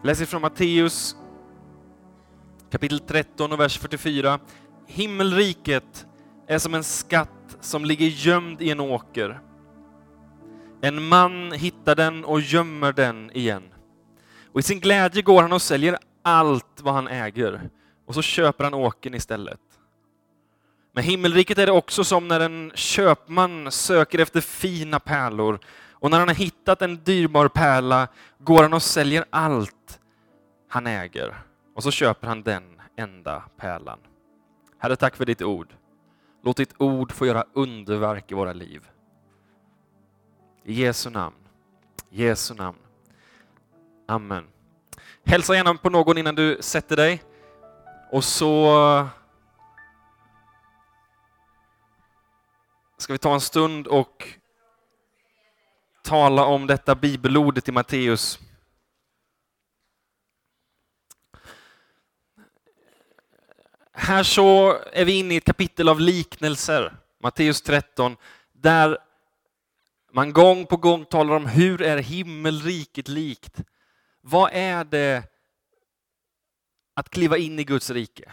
Jag läser från Matteus kapitel 13 och vers 44. Himmelriket är som en skatt som ligger gömd i en åker. En man hittar den och gömmer den igen. Och i sin glädje går han och säljer allt vad han äger och så köper han åkern istället. Men himmelriket är det också som när en köpman söker efter fina pärlor och när han har hittat en dyrbar pärla går han och säljer allt han äger och så köper han den enda pärlan. Herre, tack för ditt ord. Låt ditt ord få göra underverk i våra liv. I Jesu namn. Jesu namn. Amen. Hälsa gärna på någon innan du sätter dig. Och så ska vi ta en stund och tala om detta bibelordet i Matteus. Här så är vi inne i ett kapitel av liknelser, Matteus 13, där man gång på gång talar om hur är himmelriket likt? Vad är det att kliva in i Guds rike?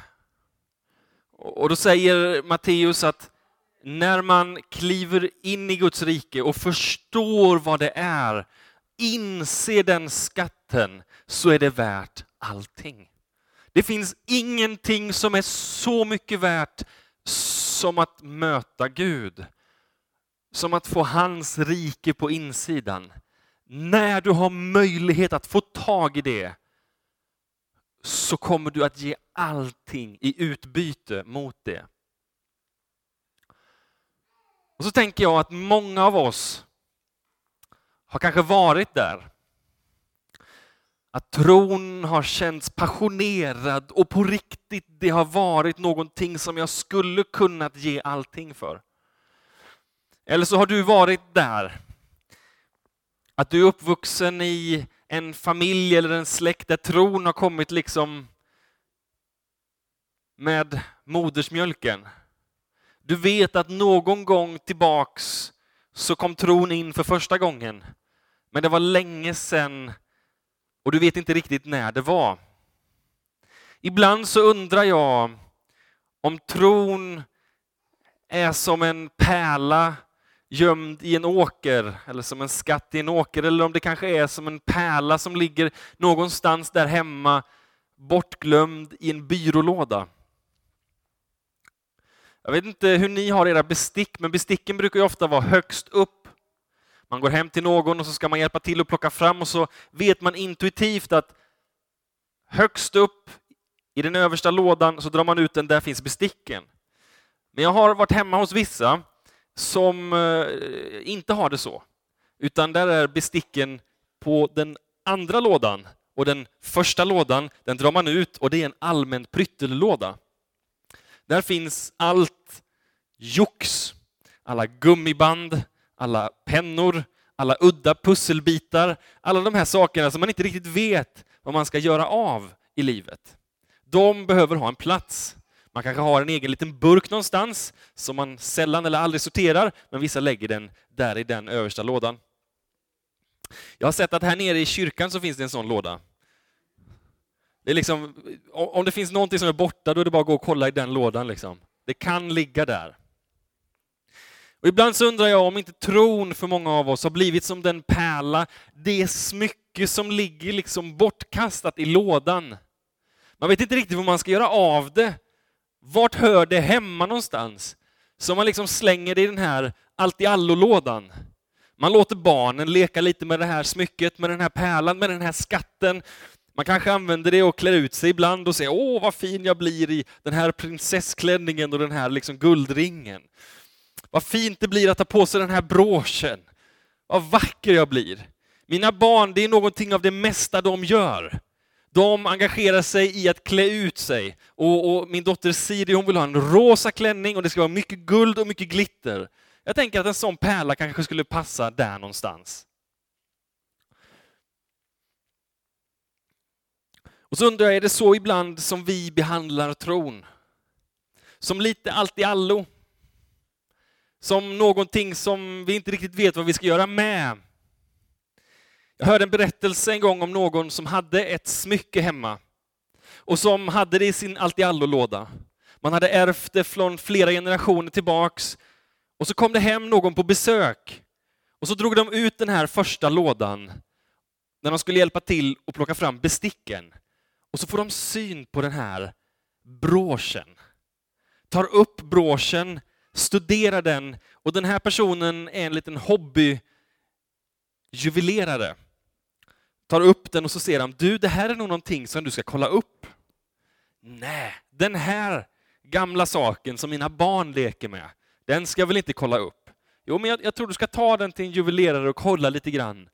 Och då säger Matteus att när man kliver in i Guds rike och förstår vad det är, inser den skatten, så är det värt allting. Det finns ingenting som är så mycket värt som att möta Gud. Som att få hans rike på insidan. När du har möjlighet att få tag i det så kommer du att ge allting i utbyte mot det. Och så tänker jag att många av oss har kanske varit där. Att tron har känts passionerad och på riktigt det har varit någonting som jag skulle kunnat ge allting för. Eller så har du varit där. Att du är uppvuxen i en familj eller en släkt där tron har kommit liksom med modersmjölken. Du vet att någon gång tillbaks så kom tron in för första gången. Men det var länge sedan och du vet inte riktigt när det var. Ibland så undrar jag om tron är som en pärla gömd i en åker, eller som en skatt i en åker, eller om det kanske är som en pärla som ligger någonstans där hemma, bortglömd i en byrålåda. Jag vet inte hur ni har era bestick, men besticken brukar ju ofta vara högst upp. Man går hem till någon och så ska man hjälpa till att plocka fram och så vet man intuitivt att högst upp i den översta lådan så drar man ut den, där finns besticken. Men jag har varit hemma hos vissa som eh, inte har det så, utan där är besticken på den andra lådan och den första lådan, den drar man ut och det är en allmän pryttellåda. Där finns allt jox, alla gummiband, alla pennor, alla udda pusselbitar, alla de här sakerna som man inte riktigt vet vad man ska göra av i livet. De behöver ha en plats. Man kanske har en egen liten burk någonstans som man sällan eller aldrig sorterar, men vissa lägger den där i den översta lådan. Jag har sett att här nere i kyrkan så finns det en sån låda. Det är liksom, om det finns någonting som är borta, då är det bara att gå och kolla i den lådan. Liksom. Det kan ligga där. Och ibland så undrar jag om inte tron för många av oss har blivit som den pärla, det smycke som ligger liksom bortkastat i lådan. Man vet inte riktigt vad man ska göra av det. Vart hör det hemma någonstans? Så man liksom slänger det i den här allt i allo-lådan. Man låter barnen leka lite med det här smycket, med den här pärlan, med den här skatten. Man kanske använder det och klär ut sig ibland och säger åh vad fin jag blir i den här prinsessklänningen och den här liksom guldringen. Vad fint det blir att ta på sig den här broschen. Vad vacker jag blir. Mina barn, det är någonting av det mesta de gör. De engagerar sig i att klä ut sig. Och, och, min dotter Siri hon vill ha en rosa klänning och det ska vara mycket guld och mycket glitter. Jag tänker att en sån pärla kanske skulle passa där någonstans. Och så undrar jag, är det så ibland som vi behandlar tron? Som lite allt i allo? Som någonting som vi inte riktigt vet vad vi ska göra med? Jag hörde en berättelse en gång om någon som hade ett smycke hemma och som hade det i sin allt-i-allo-låda. Man hade ärvt det från flera generationer tillbaks och så kom det hem någon på besök och så drog de ut den här första lådan när de skulle hjälpa till att plocka fram besticken. Och så får de syn på den här broschen. Tar upp broschen, studerar den och den här personen är en liten hobbyjuvelerare. Tar upp den och så ser han, du det här är nog någonting som du ska kolla upp. Nej, den här gamla saken som mina barn leker med, den ska jag väl inte kolla upp? Jo, men jag, jag tror du ska ta den till en juvelerare och kolla lite grann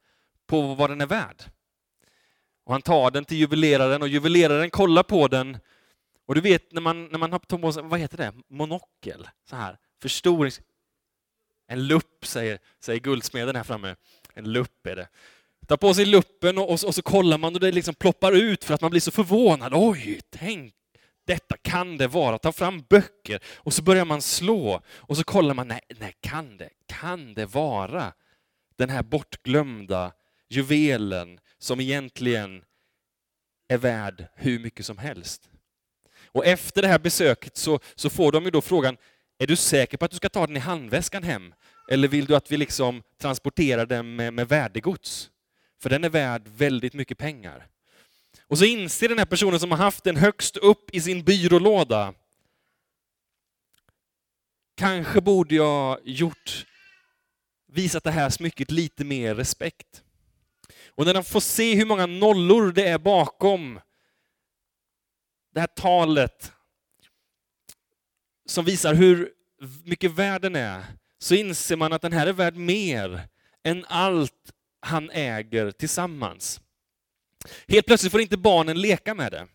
på vad den är värd. Och han tar den till juveleraren och juveleraren kollar på den. Och du vet när man, när man har på sig, vad heter det, monokel, så här, förstorings... En lupp säger, säger guldsmeden här framme. En lupp är det. Tar på sig luppen och, och, och så kollar man och det liksom ploppar ut för att man blir så förvånad. Oj, tänk detta kan det vara. Ta fram böcker och så börjar man slå och så kollar man, nej, nej kan det, kan det vara den här bortglömda juvelen som egentligen är värd hur mycket som helst. Och efter det här besöket så, så får de ju då frågan, är du säker på att du ska ta den i handväskan hem? Eller vill du att vi liksom transporterar den med, med värdegods? För den är värd väldigt mycket pengar. Och så inser den här personen som har haft den högst upp i sin byrålåda, kanske borde jag gjort, visat det här smycket lite mer respekt. Och när han får se hur många nollor det är bakom det här talet som visar hur mycket världen är, så inser man att den här är värd mer än allt han äger tillsammans. Helt plötsligt får inte barnen leka med det.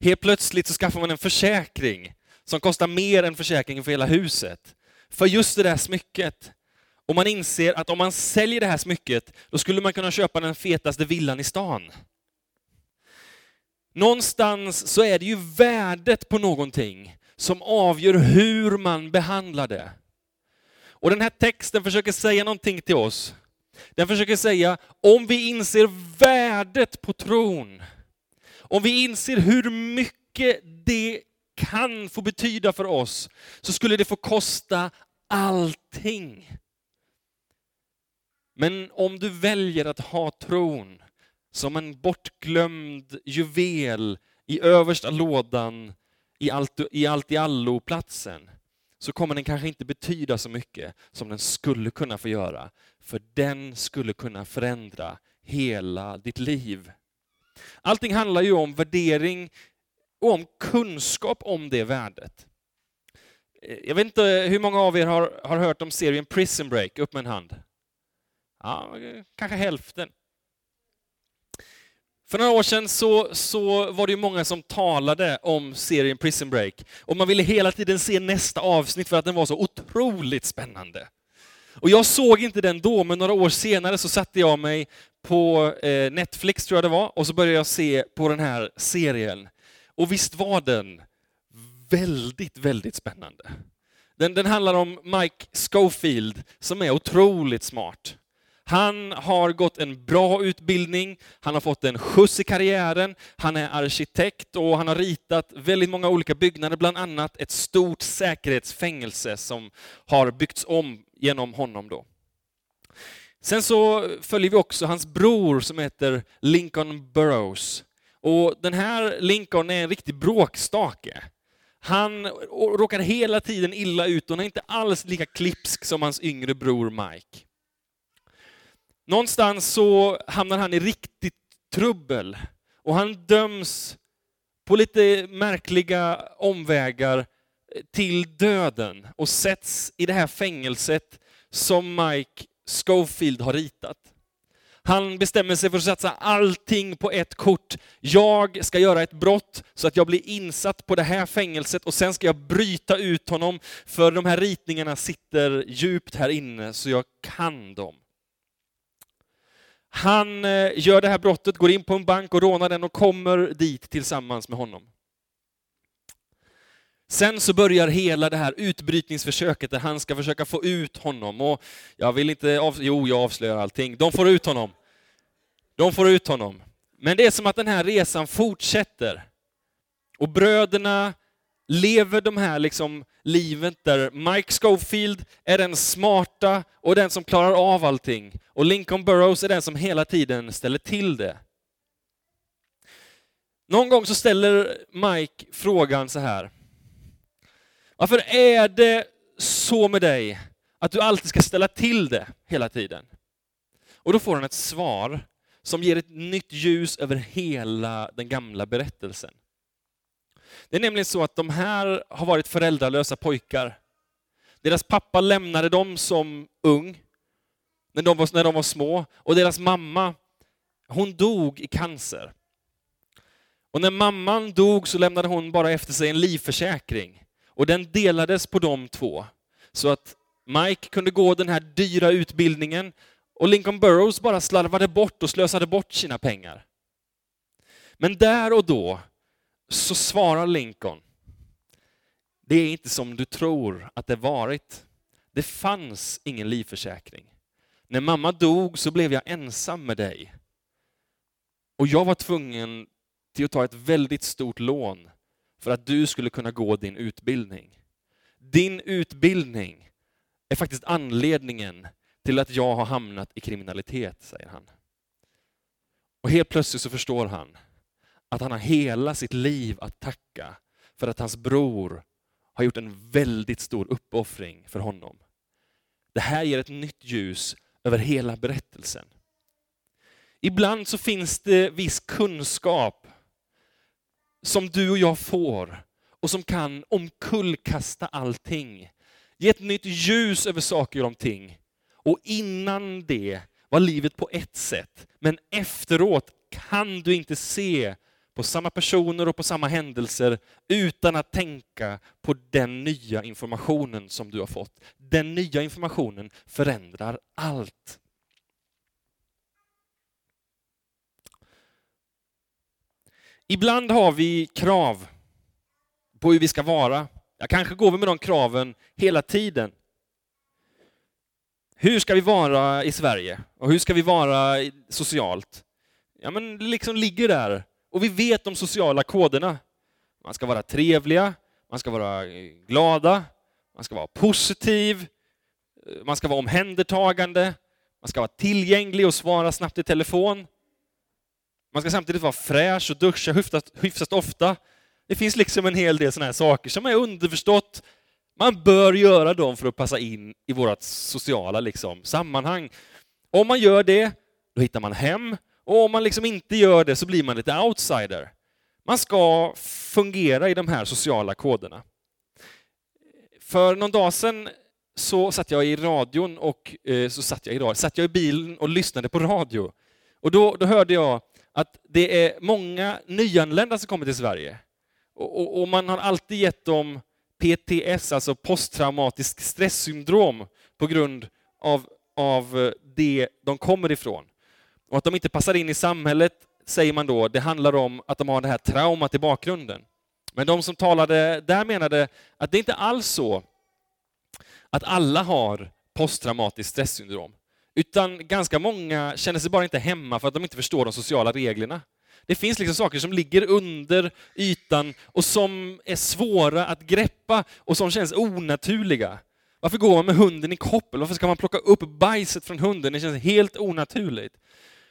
Helt plötsligt så skaffar man en försäkring som kostar mer än försäkringen för hela huset. För just det där smycket. Och man inser att om man säljer det här smycket, då skulle man kunna köpa den fetaste villan i stan. Någonstans så är det ju värdet på någonting som avgör hur man behandlar det. Och den här texten försöker säga någonting till oss. Den försöker säga, om vi inser värdet på tron, om vi inser hur mycket det kan få betyda för oss, så skulle det få kosta allting. Men om du väljer att ha tron som en bortglömd juvel i översta lådan i allt i, allt i allo-platsen, så kommer den kanske inte betyda så mycket som den skulle kunna få göra. För den skulle kunna förändra hela ditt liv. Allting handlar ju om värdering och om kunskap om det värdet. Eh, jag vet inte hur många av er har, har hört om serien Prison Break? Upp med en hand. Ja, kanske hälften. För några år sedan så, så var det många som talade om serien Prison Break. Och man ville hela tiden se nästa avsnitt för att den var så otroligt spännande. Och jag såg inte den då, men några år senare så satte jag mig på eh, Netflix, tror jag det var, och så började jag se på den här serien. Och visst var den väldigt, väldigt spännande. Den, den handlar om Mike Schofield som är otroligt smart. Han har gått en bra utbildning, han har fått en skjuts i karriären, han är arkitekt och han har ritat väldigt många olika byggnader, bland annat ett stort säkerhetsfängelse som har byggts om genom honom. Då. Sen så följer vi också hans bror som heter Lincoln Burroughs. Och den här Lincoln är en riktig bråkstake. Han råkar hela tiden illa ut och han är inte alls lika klipsk som hans yngre bror Mike. Någonstans så hamnar han i riktigt trubbel och han döms på lite märkliga omvägar till döden och sätts i det här fängelset som Mike Schofield har ritat. Han bestämmer sig för att satsa allting på ett kort. Jag ska göra ett brott så att jag blir insatt på det här fängelset och sen ska jag bryta ut honom för de här ritningarna sitter djupt här inne så jag kan dem. Han eh, gör det här brottet, går in på en bank och rånar den och kommer dit tillsammans med honom. Sen så börjar hela det här utbrytningsförsöket där han ska försöka få ut honom. Och jag vill inte avslöja Jo, jag avslöjar allting. De får ut honom. De får ut honom. Men det är som att den här resan fortsätter. Och bröderna lever de här liksom livet där Mike Schofield är den smarta och den som klarar av allting. Och Lincoln Burrows är den som hela tiden ställer till det. Någon gång så ställer Mike frågan så här. Varför är det så med dig att du alltid ska ställa till det hela tiden? Och då får han ett svar som ger ett nytt ljus över hela den gamla berättelsen. Det är nämligen så att de här har varit föräldralösa pojkar. Deras pappa lämnade dem som ung, när de var, när de var små, och deras mamma, hon dog i cancer. Och när mamman dog så lämnade hon bara efter sig en livförsäkring. Och den delades på de två. Så att Mike kunde gå den här dyra utbildningen och Lincoln Burrows bara slarvade bort och slösade bort sina pengar. Men där och då så svarar Lincoln, det är inte som du tror att det varit. Det fanns ingen livförsäkring. När mamma dog så blev jag ensam med dig. Och jag var tvungen till att ta ett väldigt stort lån för att du skulle kunna gå din utbildning. Din utbildning är faktiskt anledningen till att jag har hamnat i kriminalitet, säger han. Och helt plötsligt så förstår han att han har hela sitt liv att tacka för att hans bror har gjort en väldigt stor uppoffring för honom. Det här ger ett nytt ljus över hela berättelsen. Ibland så finns det viss kunskap som du och jag får och som kan omkullkasta allting. Ge ett nytt ljus över saker och ting. Och innan det var livet på ett sätt, men efteråt kan du inte se på samma personer och på samma händelser utan att tänka på den nya informationen som du har fått. Den nya informationen förändrar allt. Ibland har vi krav på hur vi ska vara. Jag kanske går vi med de kraven hela tiden. Hur ska vi vara i Sverige? Och hur ska vi vara socialt? Ja, men det liksom ligger där och vi vet de sociala koderna. Man ska vara trevliga, man ska vara eh, glada, man ska vara positiv, eh, man ska vara omhändertagande, man ska vara tillgänglig och svara snabbt i telefon. Man ska samtidigt vara fräsch och duscha hyfsat, hyfsat ofta. Det finns liksom en hel del sådana här saker som är underförstått. Man bör göra dem för att passa in i vårt sociala liksom, sammanhang. Om man gör det, då hittar man hem och om man liksom inte gör det så blir man lite outsider. Man ska fungera i de här sociala koderna. För någon dag sedan så satt jag i radion och eh, så satt jag i, radio, satt jag i bilen och lyssnade på radio. Och då, då hörde jag att det är många nyanlända som kommer till Sverige. Och, och, och man har alltid gett dem PTS, alltså posttraumatisk stresssyndrom, på grund av, av det de kommer ifrån. Och att de inte passar in i samhället, säger man då, det handlar om att de har det här traumat i bakgrunden. Men de som talade där menade att det inte alls så att alla har posttraumatiskt stresssyndrom. Utan ganska många känner sig bara inte hemma för att de inte förstår de sociala reglerna. Det finns liksom saker som ligger under ytan och som är svåra att greppa och som känns onaturliga. Varför går man med hunden i koppel? Varför ska man plocka upp bajset från hunden? Det känns helt onaturligt.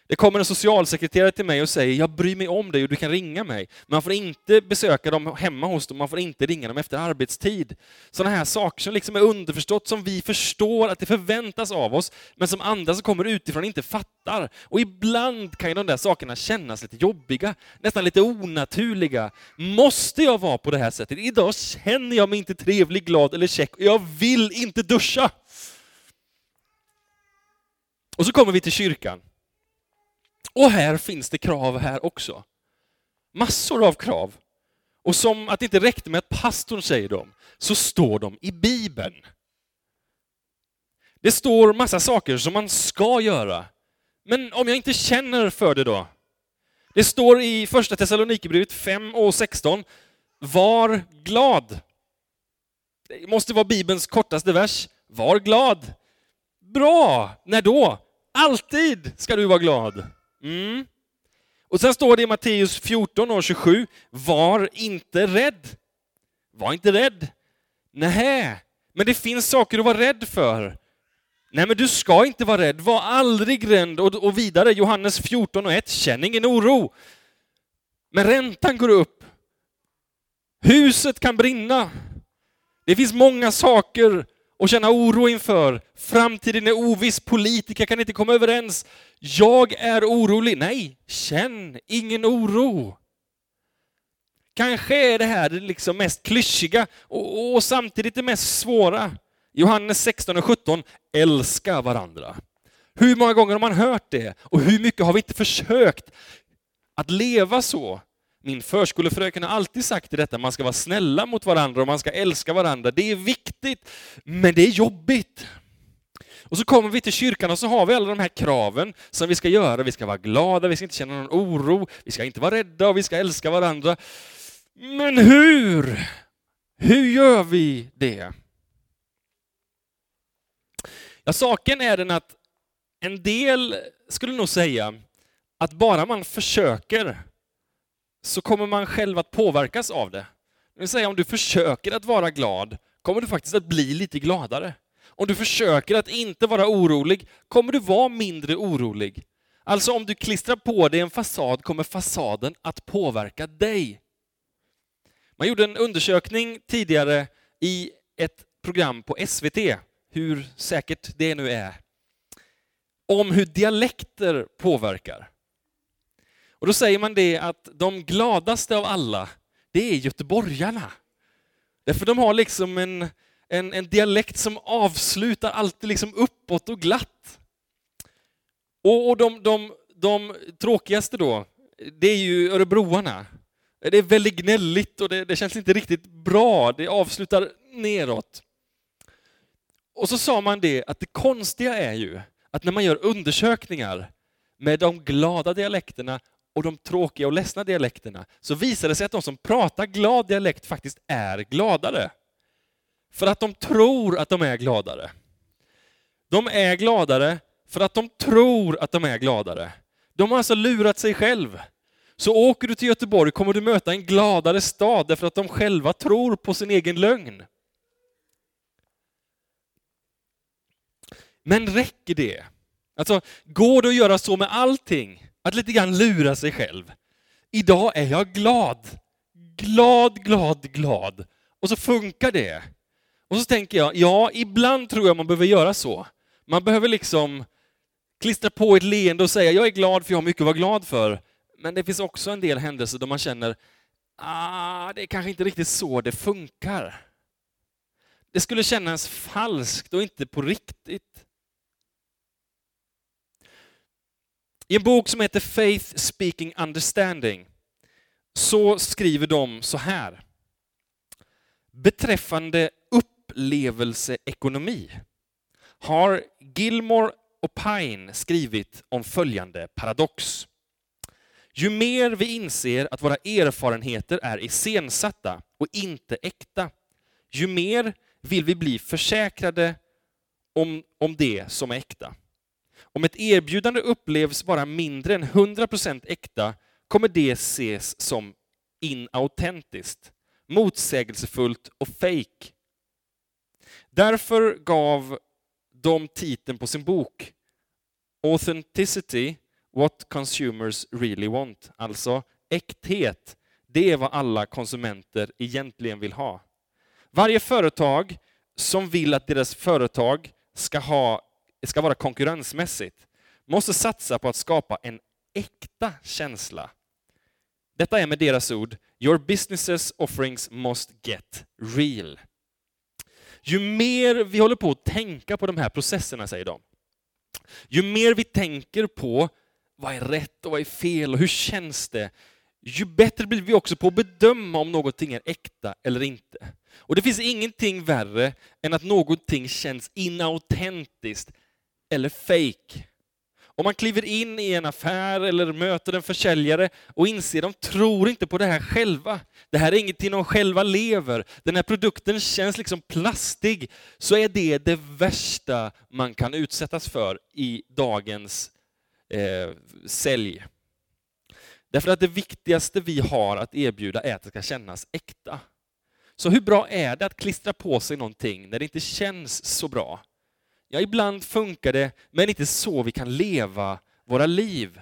Det kommer en socialsekreterare till mig och säger jag bryr mig om dig och du kan ringa mig. Man får inte besöka dem hemma hos dem, man får inte ringa dem efter arbetstid. Sådana här saker som liksom är underförstått, som vi förstår att det förväntas av oss, men som andra som kommer utifrån inte fattar. Och ibland kan ju de där sakerna kännas lite jobbiga, nästan lite onaturliga. Måste jag vara på det här sättet? Idag känner jag mig inte trevlig, glad eller check och jag vill inte duscha. Och så kommer vi till kyrkan. Och här finns det krav här också. Massor av krav. Och som att det inte räckte med att pastorn säger dem, så står de i Bibeln. Det står massa saker som man ska göra. Men om jag inte känner för det då? Det står i första Thessalonikerbrevet 5 och 16, var glad. Det måste vara Bibelns kortaste vers. Var glad. Bra! När då? Alltid ska du vara glad. Mm. Och sen står det i Matteus 14 och 27, var inte rädd. Var inte rädd. Nej, men det finns saker att vara rädd för. Nej, men du ska inte vara rädd. Var aldrig rädd. Och, och vidare, Johannes 14 och 1, känn ingen oro. Men räntan går upp. Huset kan brinna. Det finns många saker och känna oro inför. Framtiden är oviss, politiker kan inte komma överens. Jag är orolig. Nej, känn ingen oro. Kanske är det här det liksom mest klyschiga och, och samtidigt det mest svåra. Johannes 16 och 17, älska varandra. Hur många gånger har man hört det? Och hur mycket har vi inte försökt att leva så? Min förskolefröken har alltid sagt detta, man ska vara snälla mot varandra och man ska älska varandra. Det är viktigt, men det är jobbigt. Och så kommer vi till kyrkan och så har vi alla de här kraven som vi ska göra. Vi ska vara glada, vi ska inte känna någon oro, vi ska inte vara rädda och vi ska älska varandra. Men hur? Hur gör vi det? Ja, saken är den att en del skulle nog säga att bara man försöker så kommer man själv att påverkas av det. Det vill säga om du försöker att vara glad kommer du faktiskt att bli lite gladare. Om du försöker att inte vara orolig kommer du vara mindre orolig. Alltså om du klistrar på dig en fasad kommer fasaden att påverka dig. Man gjorde en undersökning tidigare i ett program på SVT, hur säkert det nu är, om hur dialekter påverkar. Och då säger man det att de gladaste av alla, det är göteborgarna. Därför de har liksom en, en, en dialekt som avslutar alltid liksom uppåt och glatt. Och, och de, de, de tråkigaste då, det är ju örebroarna. Det är väldigt gnälligt och det, det känns inte riktigt bra. Det avslutar neråt. Och så sa man det att det konstiga är ju att när man gör undersökningar med de glada dialekterna och de tråkiga och ledsna dialekterna så visar det sig att de som pratar glad dialekt faktiskt är gladare. För att de tror att de är gladare. De är gladare för att de tror att de är gladare. De har alltså lurat sig själv. Så åker du till Göteborg kommer du möta en gladare stad därför att de själva tror på sin egen lögn. Men räcker det? Alltså, går det att göra så med allting? Att lite grann lura sig själv. Idag är jag glad. Glad, glad, glad. Och så funkar det. Och så tänker jag, ja, ibland tror jag man behöver göra så. Man behöver liksom klistra på ett leende och säga, jag är glad för jag har mycket att vara glad för. Men det finns också en del händelser då man känner, ah, det är kanske inte riktigt så det funkar. Det skulle kännas falskt och inte på riktigt. I en bok som heter Faith Speaking Understanding så skriver de så här. Beträffande upplevelseekonomi har Gilmore och Pine skrivit om följande paradox. Ju mer vi inser att våra erfarenheter är iscensatta och inte äkta, ju mer vill vi bli försäkrade om, om det som är äkta. Om ett erbjudande upplevs vara mindre än 100% äkta kommer det ses som inautentiskt, motsägelsefullt och fake. Därför gav de titeln på sin bok Authenticity, What Consumers Really Want. Alltså äkthet, det är vad alla konsumenter egentligen vill ha. Varje företag som vill att deras företag ska ha ska vara konkurrensmässigt, måste satsa på att skapa en äkta känsla. Detta är med deras ord, your businesses offerings must get real. Ju mer vi håller på att tänka på de här processerna, säger de, ju mer vi tänker på vad är rätt och vad är fel och hur känns det, ju bättre blir vi också på att bedöma om någonting är äkta eller inte. Och det finns ingenting värre än att någonting känns inautentiskt eller fake. Om man kliver in i en affär eller möter en försäljare och inser att de tror inte på det här själva. Det här är ingenting de själva lever. Den här produkten känns liksom plastig. Så är det det värsta man kan utsättas för i dagens eh, sälj. Därför att det viktigaste vi har att erbjuda är att det ska kännas äkta. Så hur bra är det att klistra på sig någonting när det inte känns så bra? Ja, ibland funkar det, men inte så vi kan leva våra liv.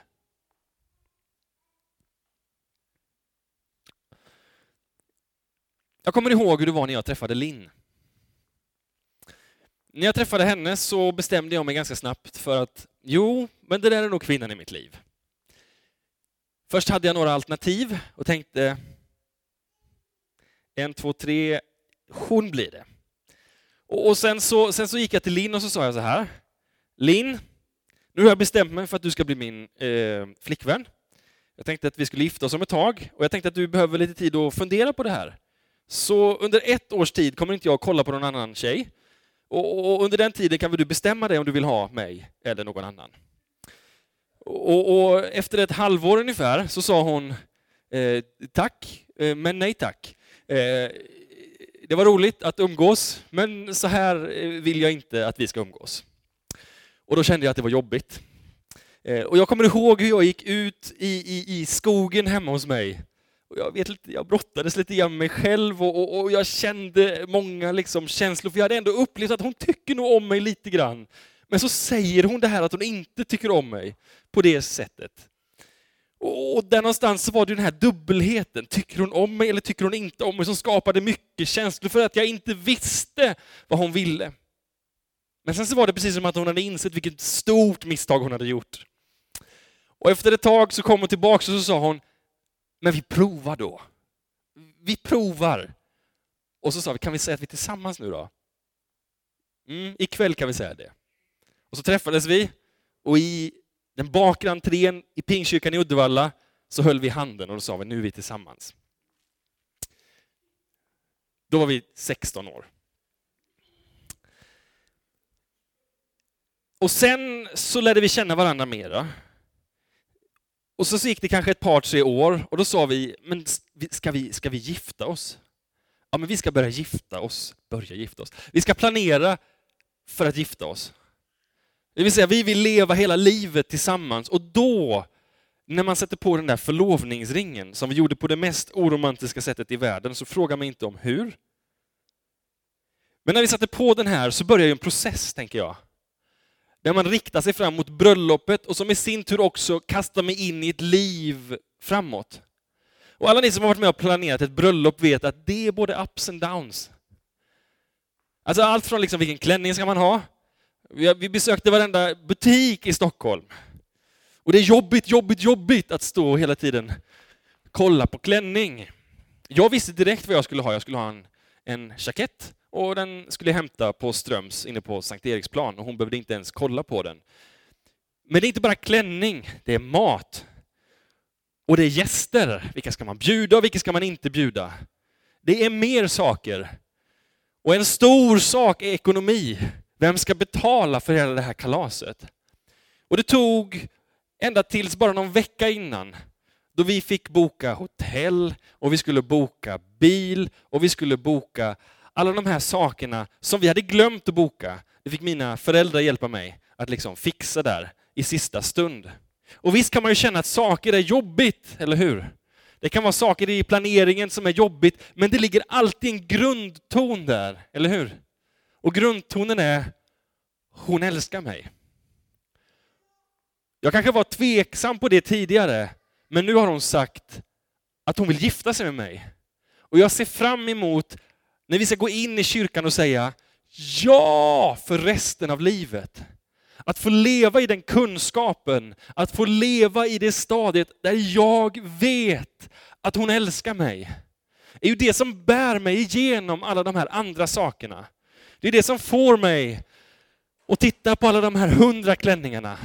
Jag kommer ihåg hur det var när jag träffade Linn. När jag träffade henne så bestämde jag mig ganska snabbt för att jo, men det där är nog kvinnan i mitt liv. Först hade jag några alternativ och tänkte en, två, tre, hon blir det. Och sen så, sen så gick jag till Linn och så sa jag så här. Linn, nu har jag bestämt mig för att du ska bli min eh, flickvän. Jag tänkte att vi skulle gifta oss om ett tag och jag tänkte att du behöver lite tid att fundera på det här. Så under ett års tid kommer inte jag kolla på någon annan tjej. Och, och under den tiden kan väl du bestämma dig om du vill ha mig eller någon annan. Och, och efter ett halvår ungefär så sa hon eh, tack, eh, men nej tack. Eh, det var roligt att umgås, men så här eh, vill jag inte att vi ska umgås. Och då kände jag att det var jobbigt. Eh, och jag kommer ihåg hur jag gick ut i, i, i skogen hemma hos mig och jag, vet, jag brottades lite grann med mig själv och, och, och jag kände många liksom känslor, för jag hade ändå upplevt att hon tycker nog om mig lite grann. Men så säger hon det här att hon inte tycker om mig på det sättet. Och där någonstans var det den här dubbelheten, tycker hon om mig eller tycker hon inte om mig, som skapade mycket känslor för att jag inte visste vad hon ville. Men sen så var det precis som att hon hade insett vilket stort misstag hon hade gjort. Och efter ett tag så kom hon tillbaka och så sa hon, men vi provar då. Vi provar. Och så sa vi, kan vi säga att vi är tillsammans nu då? Mm, ikväll kan vi säga det. Och så träffades vi och i den bakre entrén i Pingstkyrkan i Uddevalla så höll vi handen och då sa vi, nu är vi tillsammans. Då var vi 16 år. Och sen så lärde vi känna varandra mera. Och så gick det kanske ett par, tre år och då sa vi, men ska vi, ska vi gifta oss? Ja, men vi ska börja gifta oss. Börja gifta oss. Vi ska planera för att gifta oss. Det vill säga, vi vill leva hela livet tillsammans och då, när man sätter på den där förlovningsringen som vi gjorde på det mest oromantiska sättet i världen, så fråga mig inte om hur. Men när vi satte på den här så börjar en process, tänker jag där man riktar sig fram mot bröllopet och som i sin tur också kastar mig in i ett liv framåt. Och alla ni som har varit med och planerat ett bröllop vet att det är både ups and downs. Alltså allt från liksom vilken klänning ska man ha? Vi besökte varenda butik i Stockholm. Och det är jobbigt, jobbigt, jobbigt att stå hela tiden kolla på klänning. Jag visste direkt vad jag skulle ha. Jag skulle ha en, en jackett och den skulle jag hämta på Ströms inne på Sankt Eriksplan och hon behövde inte ens kolla på den. Men det är inte bara klänning, det är mat. Och det är gäster. Vilka ska man bjuda och vilka ska man inte bjuda? Det är mer saker. Och en stor sak är ekonomi. Vem ska betala för hela det här kalaset? Och det tog ända tills bara någon vecka innan då vi fick boka hotell och vi skulle boka bil och vi skulle boka alla de här sakerna som vi hade glömt att boka, det fick mina föräldrar hjälpa mig att liksom fixa där i sista stund. Och visst kan man ju känna att saker är jobbigt, eller hur? Det kan vara saker i planeringen som är jobbigt, men det ligger alltid en grundton där, eller hur? Och grundtonen är, hon älskar mig. Jag kanske var tveksam på det tidigare, men nu har hon sagt att hon vill gifta sig med mig. Och jag ser fram emot när vi ska gå in i kyrkan och säga ja för resten av livet. Att få leva i den kunskapen, att få leva i det stadiet där jag vet att hon älskar mig. Det är ju det som bär mig igenom alla de här andra sakerna. Det är det som får mig att titta på alla de här hundra klänningarna.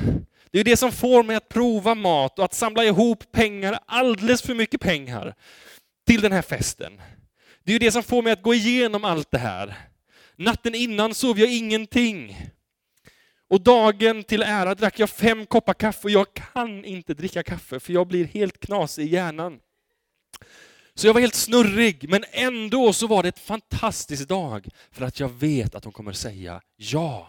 Det är det som får mig att prova mat och att samla ihop pengar, alldeles för mycket pengar, till den här festen. Det är det som får mig att gå igenom allt det här. Natten innan sov jag ingenting. Och dagen till ära drack jag fem koppar kaffe och jag kan inte dricka kaffe för jag blir helt knasig i hjärnan. Så jag var helt snurrig, men ändå så var det ett fantastisk dag för att jag vet att hon kommer säga ja.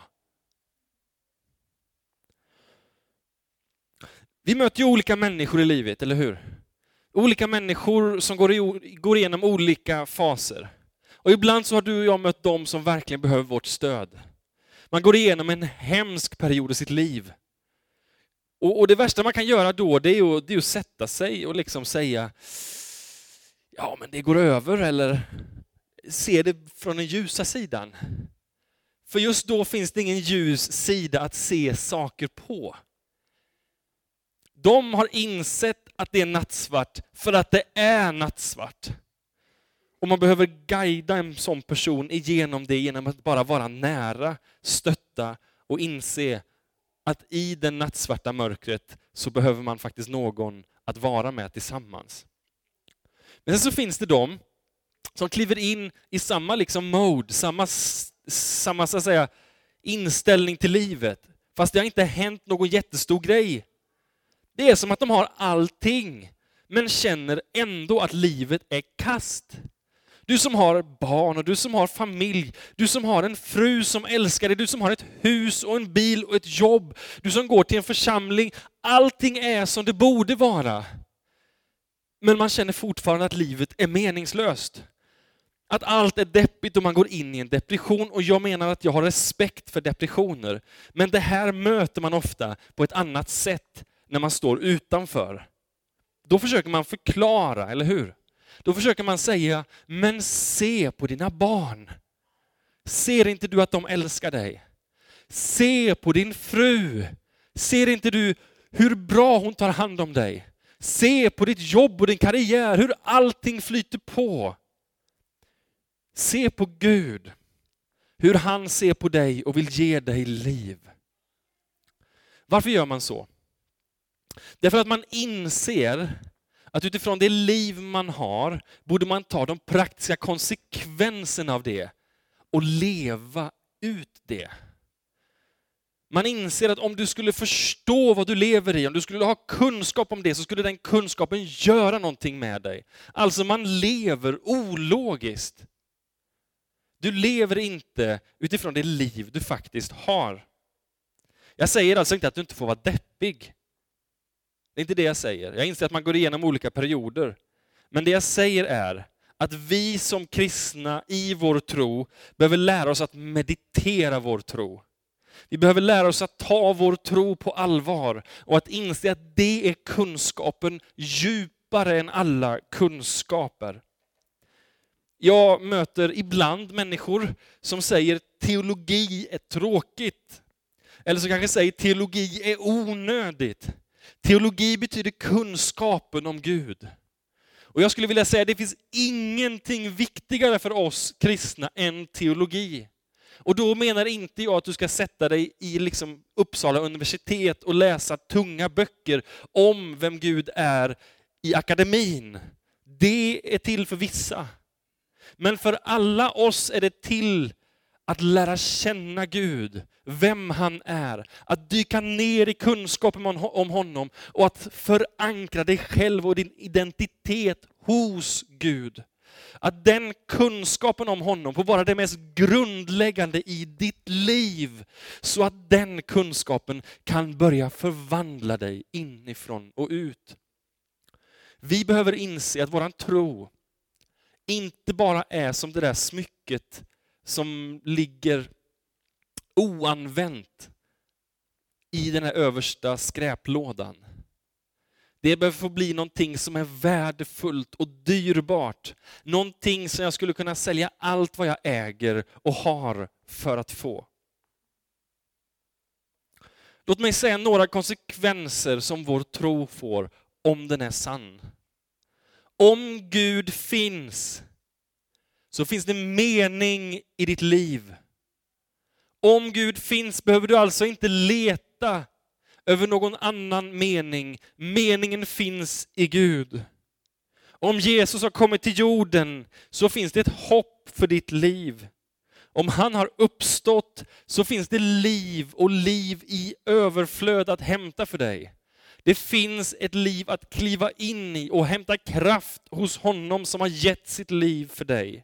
Vi möter ju olika människor i livet, eller hur? Olika människor som går, i, går igenom olika faser. Och ibland så har du och jag mött dem som verkligen behöver vårt stöd. Man går igenom en hemsk period i sitt liv. Och, och det värsta man kan göra då, det är, ju, det är att sätta sig och liksom säga ja, men det går över, eller se det från den ljusa sidan. För just då finns det ingen ljus sida att se saker på. De har insett att det är nattsvart för att det är nattsvart. Och man behöver guida en sån person igenom det genom att bara vara nära, stötta och inse att i det nattsvarta mörkret så behöver man faktiskt någon att vara med tillsammans. Men sen så finns det de som kliver in i samma liksom mode, samma, samma så att säga, inställning till livet, fast det har inte hänt någon jättestor grej. Det är som att de har allting, men känner ändå att livet är kast. Du som har barn och du som har familj, du som har en fru som älskar dig, du som har ett hus och en bil och ett jobb, du som går till en församling. Allting är som det borde vara. Men man känner fortfarande att livet är meningslöst. Att allt är deppigt och man går in i en depression. Och jag menar att jag har respekt för depressioner. Men det här möter man ofta på ett annat sätt när man står utanför. Då försöker man förklara, eller hur? Då försöker man säga, men se på dina barn. Ser inte du att de älskar dig? Se på din fru. Ser inte du hur bra hon tar hand om dig? Se på ditt jobb och din karriär, hur allting flyter på. Se på Gud, hur han ser på dig och vill ge dig liv. Varför gör man så? Därför att man inser att utifrån det liv man har borde man ta de praktiska konsekvenserna av det och leva ut det. Man inser att om du skulle förstå vad du lever i, om du skulle ha kunskap om det, så skulle den kunskapen göra någonting med dig. Alltså man lever ologiskt. Du lever inte utifrån det liv du faktiskt har. Jag säger alltså inte att du inte får vara deppig. Det är inte det jag säger. Jag inser att man går igenom olika perioder. Men det jag säger är att vi som kristna i vår tro behöver lära oss att meditera vår tro. Vi behöver lära oss att ta vår tro på allvar och att inse att det är kunskapen djupare än alla kunskaper. Jag möter ibland människor som säger teologi är tråkigt. Eller som kanske säger teologi är onödigt. Teologi betyder kunskapen om Gud. Och jag skulle vilja säga att det finns ingenting viktigare för oss kristna än teologi. Och då menar inte jag att du ska sätta dig i liksom Uppsala universitet och läsa tunga böcker om vem Gud är i akademin. Det är till för vissa. Men för alla oss är det till att lära känna Gud, vem han är, att dyka ner i kunskapen om honom och att förankra dig själv och din identitet hos Gud. Att den kunskapen om honom får vara det mest grundläggande i ditt liv, så att den kunskapen kan börja förvandla dig inifrån och ut. Vi behöver inse att våran tro inte bara är som det där smycket som ligger oanvänt i den här översta skräplådan. Det behöver få bli någonting som är värdefullt och dyrbart. Någonting som jag skulle kunna sälja allt vad jag äger och har för att få. Låt mig säga några konsekvenser som vår tro får om den är sann. Om Gud finns så finns det mening i ditt liv. Om Gud finns behöver du alltså inte leta över någon annan mening. Meningen finns i Gud. Om Jesus har kommit till jorden så finns det ett hopp för ditt liv. Om han har uppstått så finns det liv och liv i överflöd att hämta för dig. Det finns ett liv att kliva in i och hämta kraft hos honom som har gett sitt liv för dig.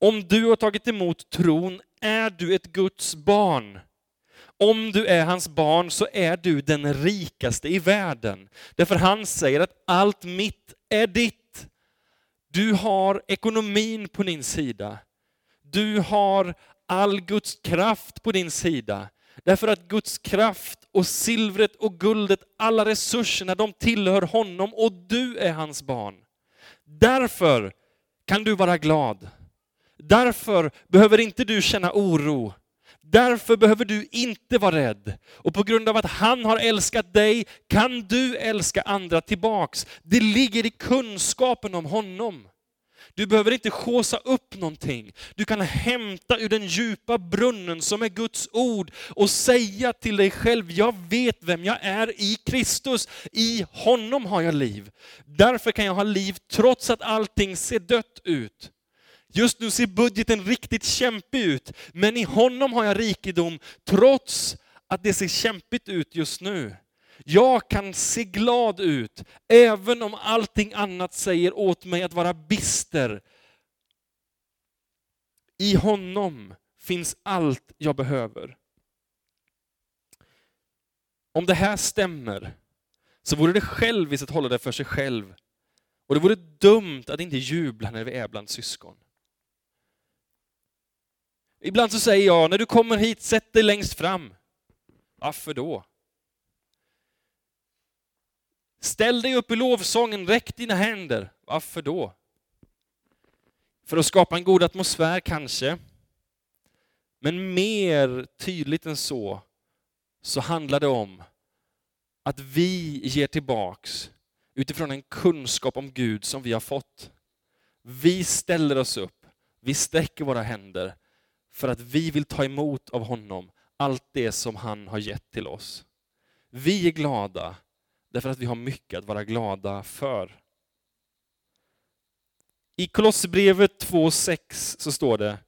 Om du har tagit emot tron är du ett Guds barn. Om du är hans barn så är du den rikaste i världen. Därför han säger att allt mitt är ditt. Du har ekonomin på din sida. Du har all Guds kraft på din sida. Därför att Guds kraft och silvret och guldet, alla resurserna, de tillhör honom och du är hans barn. Därför kan du vara glad. Därför behöver inte du känna oro. Därför behöver du inte vara rädd. Och på grund av att han har älskat dig kan du älska andra tillbaks. Det ligger i kunskapen om honom. Du behöver inte skåsa upp någonting. Du kan hämta ur den djupa brunnen som är Guds ord och säga till dig själv, jag vet vem jag är i Kristus. I honom har jag liv. Därför kan jag ha liv trots att allting ser dött ut. Just nu ser budgeten riktigt kämpig ut, men i honom har jag rikedom trots att det ser kämpigt ut just nu. Jag kan se glad ut, även om allting annat säger åt mig att vara bister. I honom finns allt jag behöver. Om det här stämmer, så vore det själviskt att hålla det för sig själv. Och det vore dumt att inte jubla när vi är bland syskon. Ibland så säger jag, när du kommer hit, sätt dig längst fram. Varför då? Ställ dig upp i lovsången, räck dina händer. Varför då? För att skapa en god atmosfär kanske. Men mer tydligt än så, så handlar det om att vi ger tillbaks utifrån en kunskap om Gud som vi har fått. Vi ställer oss upp, vi sträcker våra händer för att vi vill ta emot av honom allt det som han har gett till oss. Vi är glada därför att vi har mycket att vara glada för. I Kolosserbrevet 2.6 så står det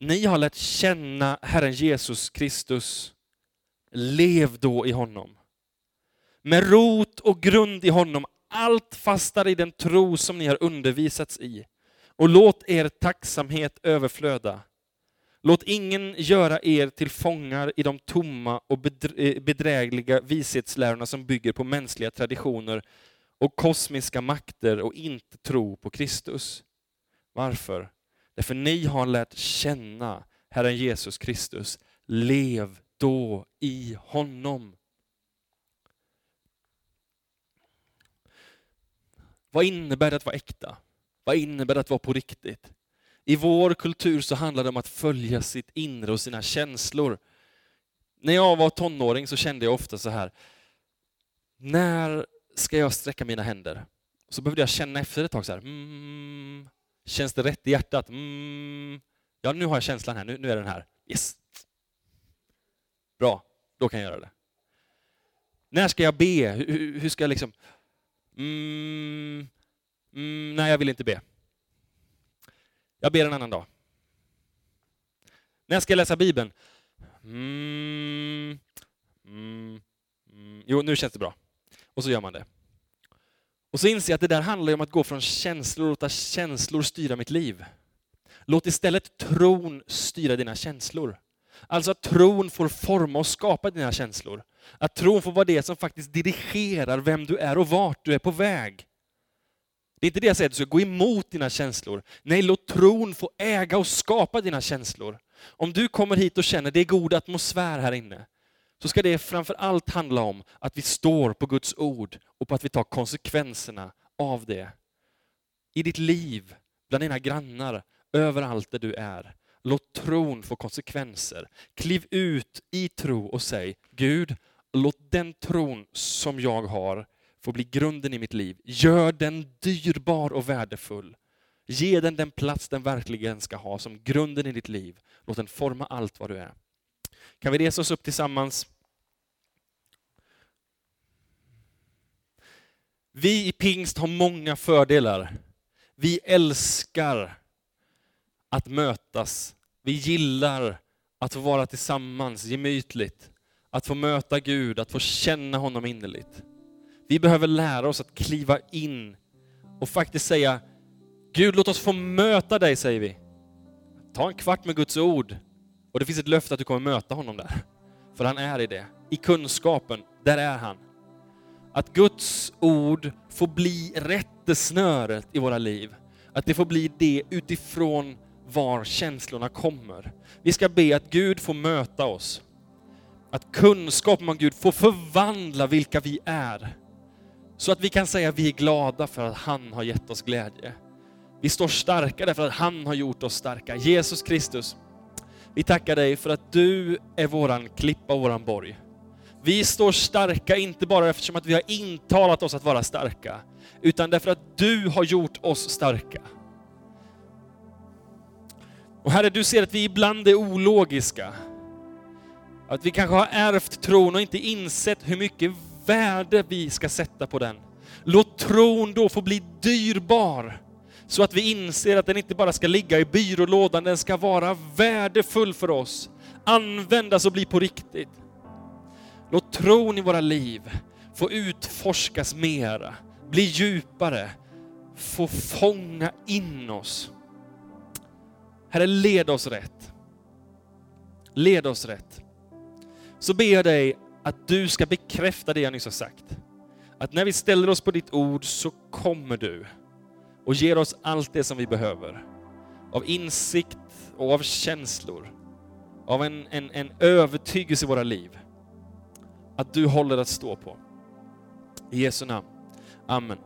Ni har lärt känna Herren Jesus Kristus. Lev då i honom. Med rot och grund i honom, allt fastare i den tro som ni har undervisats i och låt er tacksamhet överflöda. Låt ingen göra er till fångar i de tomma och eh, bedrägliga vishetslärorna som bygger på mänskliga traditioner och kosmiska makter och inte tro på Kristus. Varför? Därför ni har lärt känna Herren Jesus Kristus. Lev då i honom. Vad innebär det att vara äkta? Vad innebär det att vara på riktigt? I vår kultur så handlar det om att följa sitt inre och sina känslor. När jag var tonåring så kände jag ofta så här, när ska jag sträcka mina händer? Så behövde jag känna efter ett tag så här, mm, känns det rätt i hjärtat? Mm, ja, nu har jag känslan här, nu, nu är den här. Yes! Bra, då kan jag göra det. När ska jag be? Hur, hur ska jag liksom... Mm, Mm, nej, jag vill inte be. Jag ber en annan dag. När ska jag läsa Bibeln? Mm, mm, mm. Jo, nu känns det bra. Och så gör man det. Och så inser jag att det där handlar om att gå från känslor och låta känslor styra mitt liv. Låt istället tron styra dina känslor. Alltså att tron får forma och skapa dina känslor. Att tron får vara det som faktiskt dirigerar vem du är och vart du är på väg. Det är inte det jag säger att du ska gå emot dina känslor. Nej, låt tron få äga och skapa dina känslor. Om du kommer hit och känner det är god atmosfär här inne, så ska det framför allt handla om att vi står på Guds ord och på att vi tar konsekvenserna av det. I ditt liv, bland dina grannar, överallt där du är. Låt tron få konsekvenser. Kliv ut i tro och säg, Gud, låt den tron som jag har får bli grunden i mitt liv. Gör den dyrbar och värdefull. Ge den den plats den verkligen ska ha som grunden i ditt liv. Låt den forma allt vad du är. Kan vi resa oss upp tillsammans? Vi i pingst har många fördelar. Vi älskar att mötas. Vi gillar att få vara tillsammans gemytligt. Att få möta Gud, att få känna honom innerligt. Vi behöver lära oss att kliva in och faktiskt säga, Gud låt oss få möta dig, säger vi. Ta en kvart med Guds ord. Och det finns ett löfte att du kommer möta honom där. För han är i det. I kunskapen, där är han. Att Guds ord får bli rättesnöret i våra liv. Att det får bli det utifrån var känslorna kommer. Vi ska be att Gud får möta oss. Att kunskapen om Gud får förvandla vilka vi är. Så att vi kan säga att vi är glada för att han har gett oss glädje. Vi står starka därför att han har gjort oss starka. Jesus Kristus, vi tackar dig för att du är våran klippa och våran borg. Vi står starka inte bara eftersom att vi har intalat oss att vara starka, utan därför att du har gjort oss starka. Och Herre, du ser att vi ibland är ologiska. Att vi kanske har ärvt tron och inte insett hur mycket värde vi ska sätta på den. Låt tron då få bli dyrbar, så att vi inser att den inte bara ska ligga i byrålådan, den ska vara värdefull för oss, användas och bli på riktigt. Låt tron i våra liv få utforskas mera, bli djupare, få fånga in oss. Herre, led oss rätt. Led oss rätt. Så ber jag dig att du ska bekräfta det jag nyss har sagt. Att när vi ställer oss på ditt ord så kommer du och ger oss allt det som vi behöver. Av insikt och av känslor. Av en, en, en övertygelse i våra liv. Att du håller att stå på. I Jesu namn. Amen.